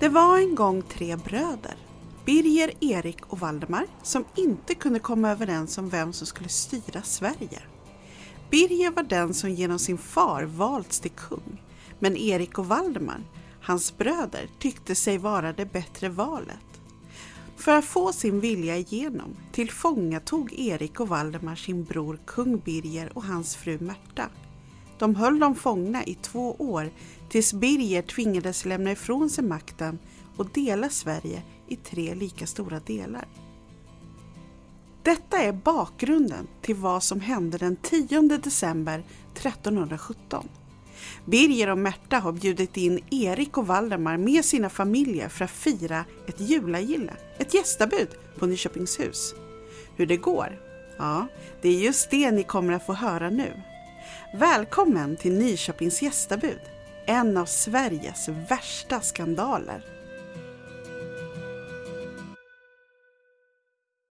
Det var en gång tre bröder, Birger, Erik och Valdemar, som inte kunde komma överens om vem som skulle styra Sverige. Birger var den som genom sin far valts till kung, men Erik och Valdemar, hans bröder, tyckte sig vara det bättre valet. För att få sin vilja igenom tillfångatog Erik och Valdemar sin bror kung Birger och hans fru Märta. De höll dem fångna i två år tills Birger tvingades lämna ifrån sig makten och dela Sverige i tre lika stora delar. Detta är bakgrunden till vad som hände den 10 december 1317. Birger och Märta har bjudit in Erik och Valdemar med sina familjer för att fira ett julagille, ett gästabud på Nyköpingshus. Hur det går? Ja, det är just det ni kommer att få höra nu. Välkommen till Nyköpings gästabud, en av Sveriges värsta skandaler.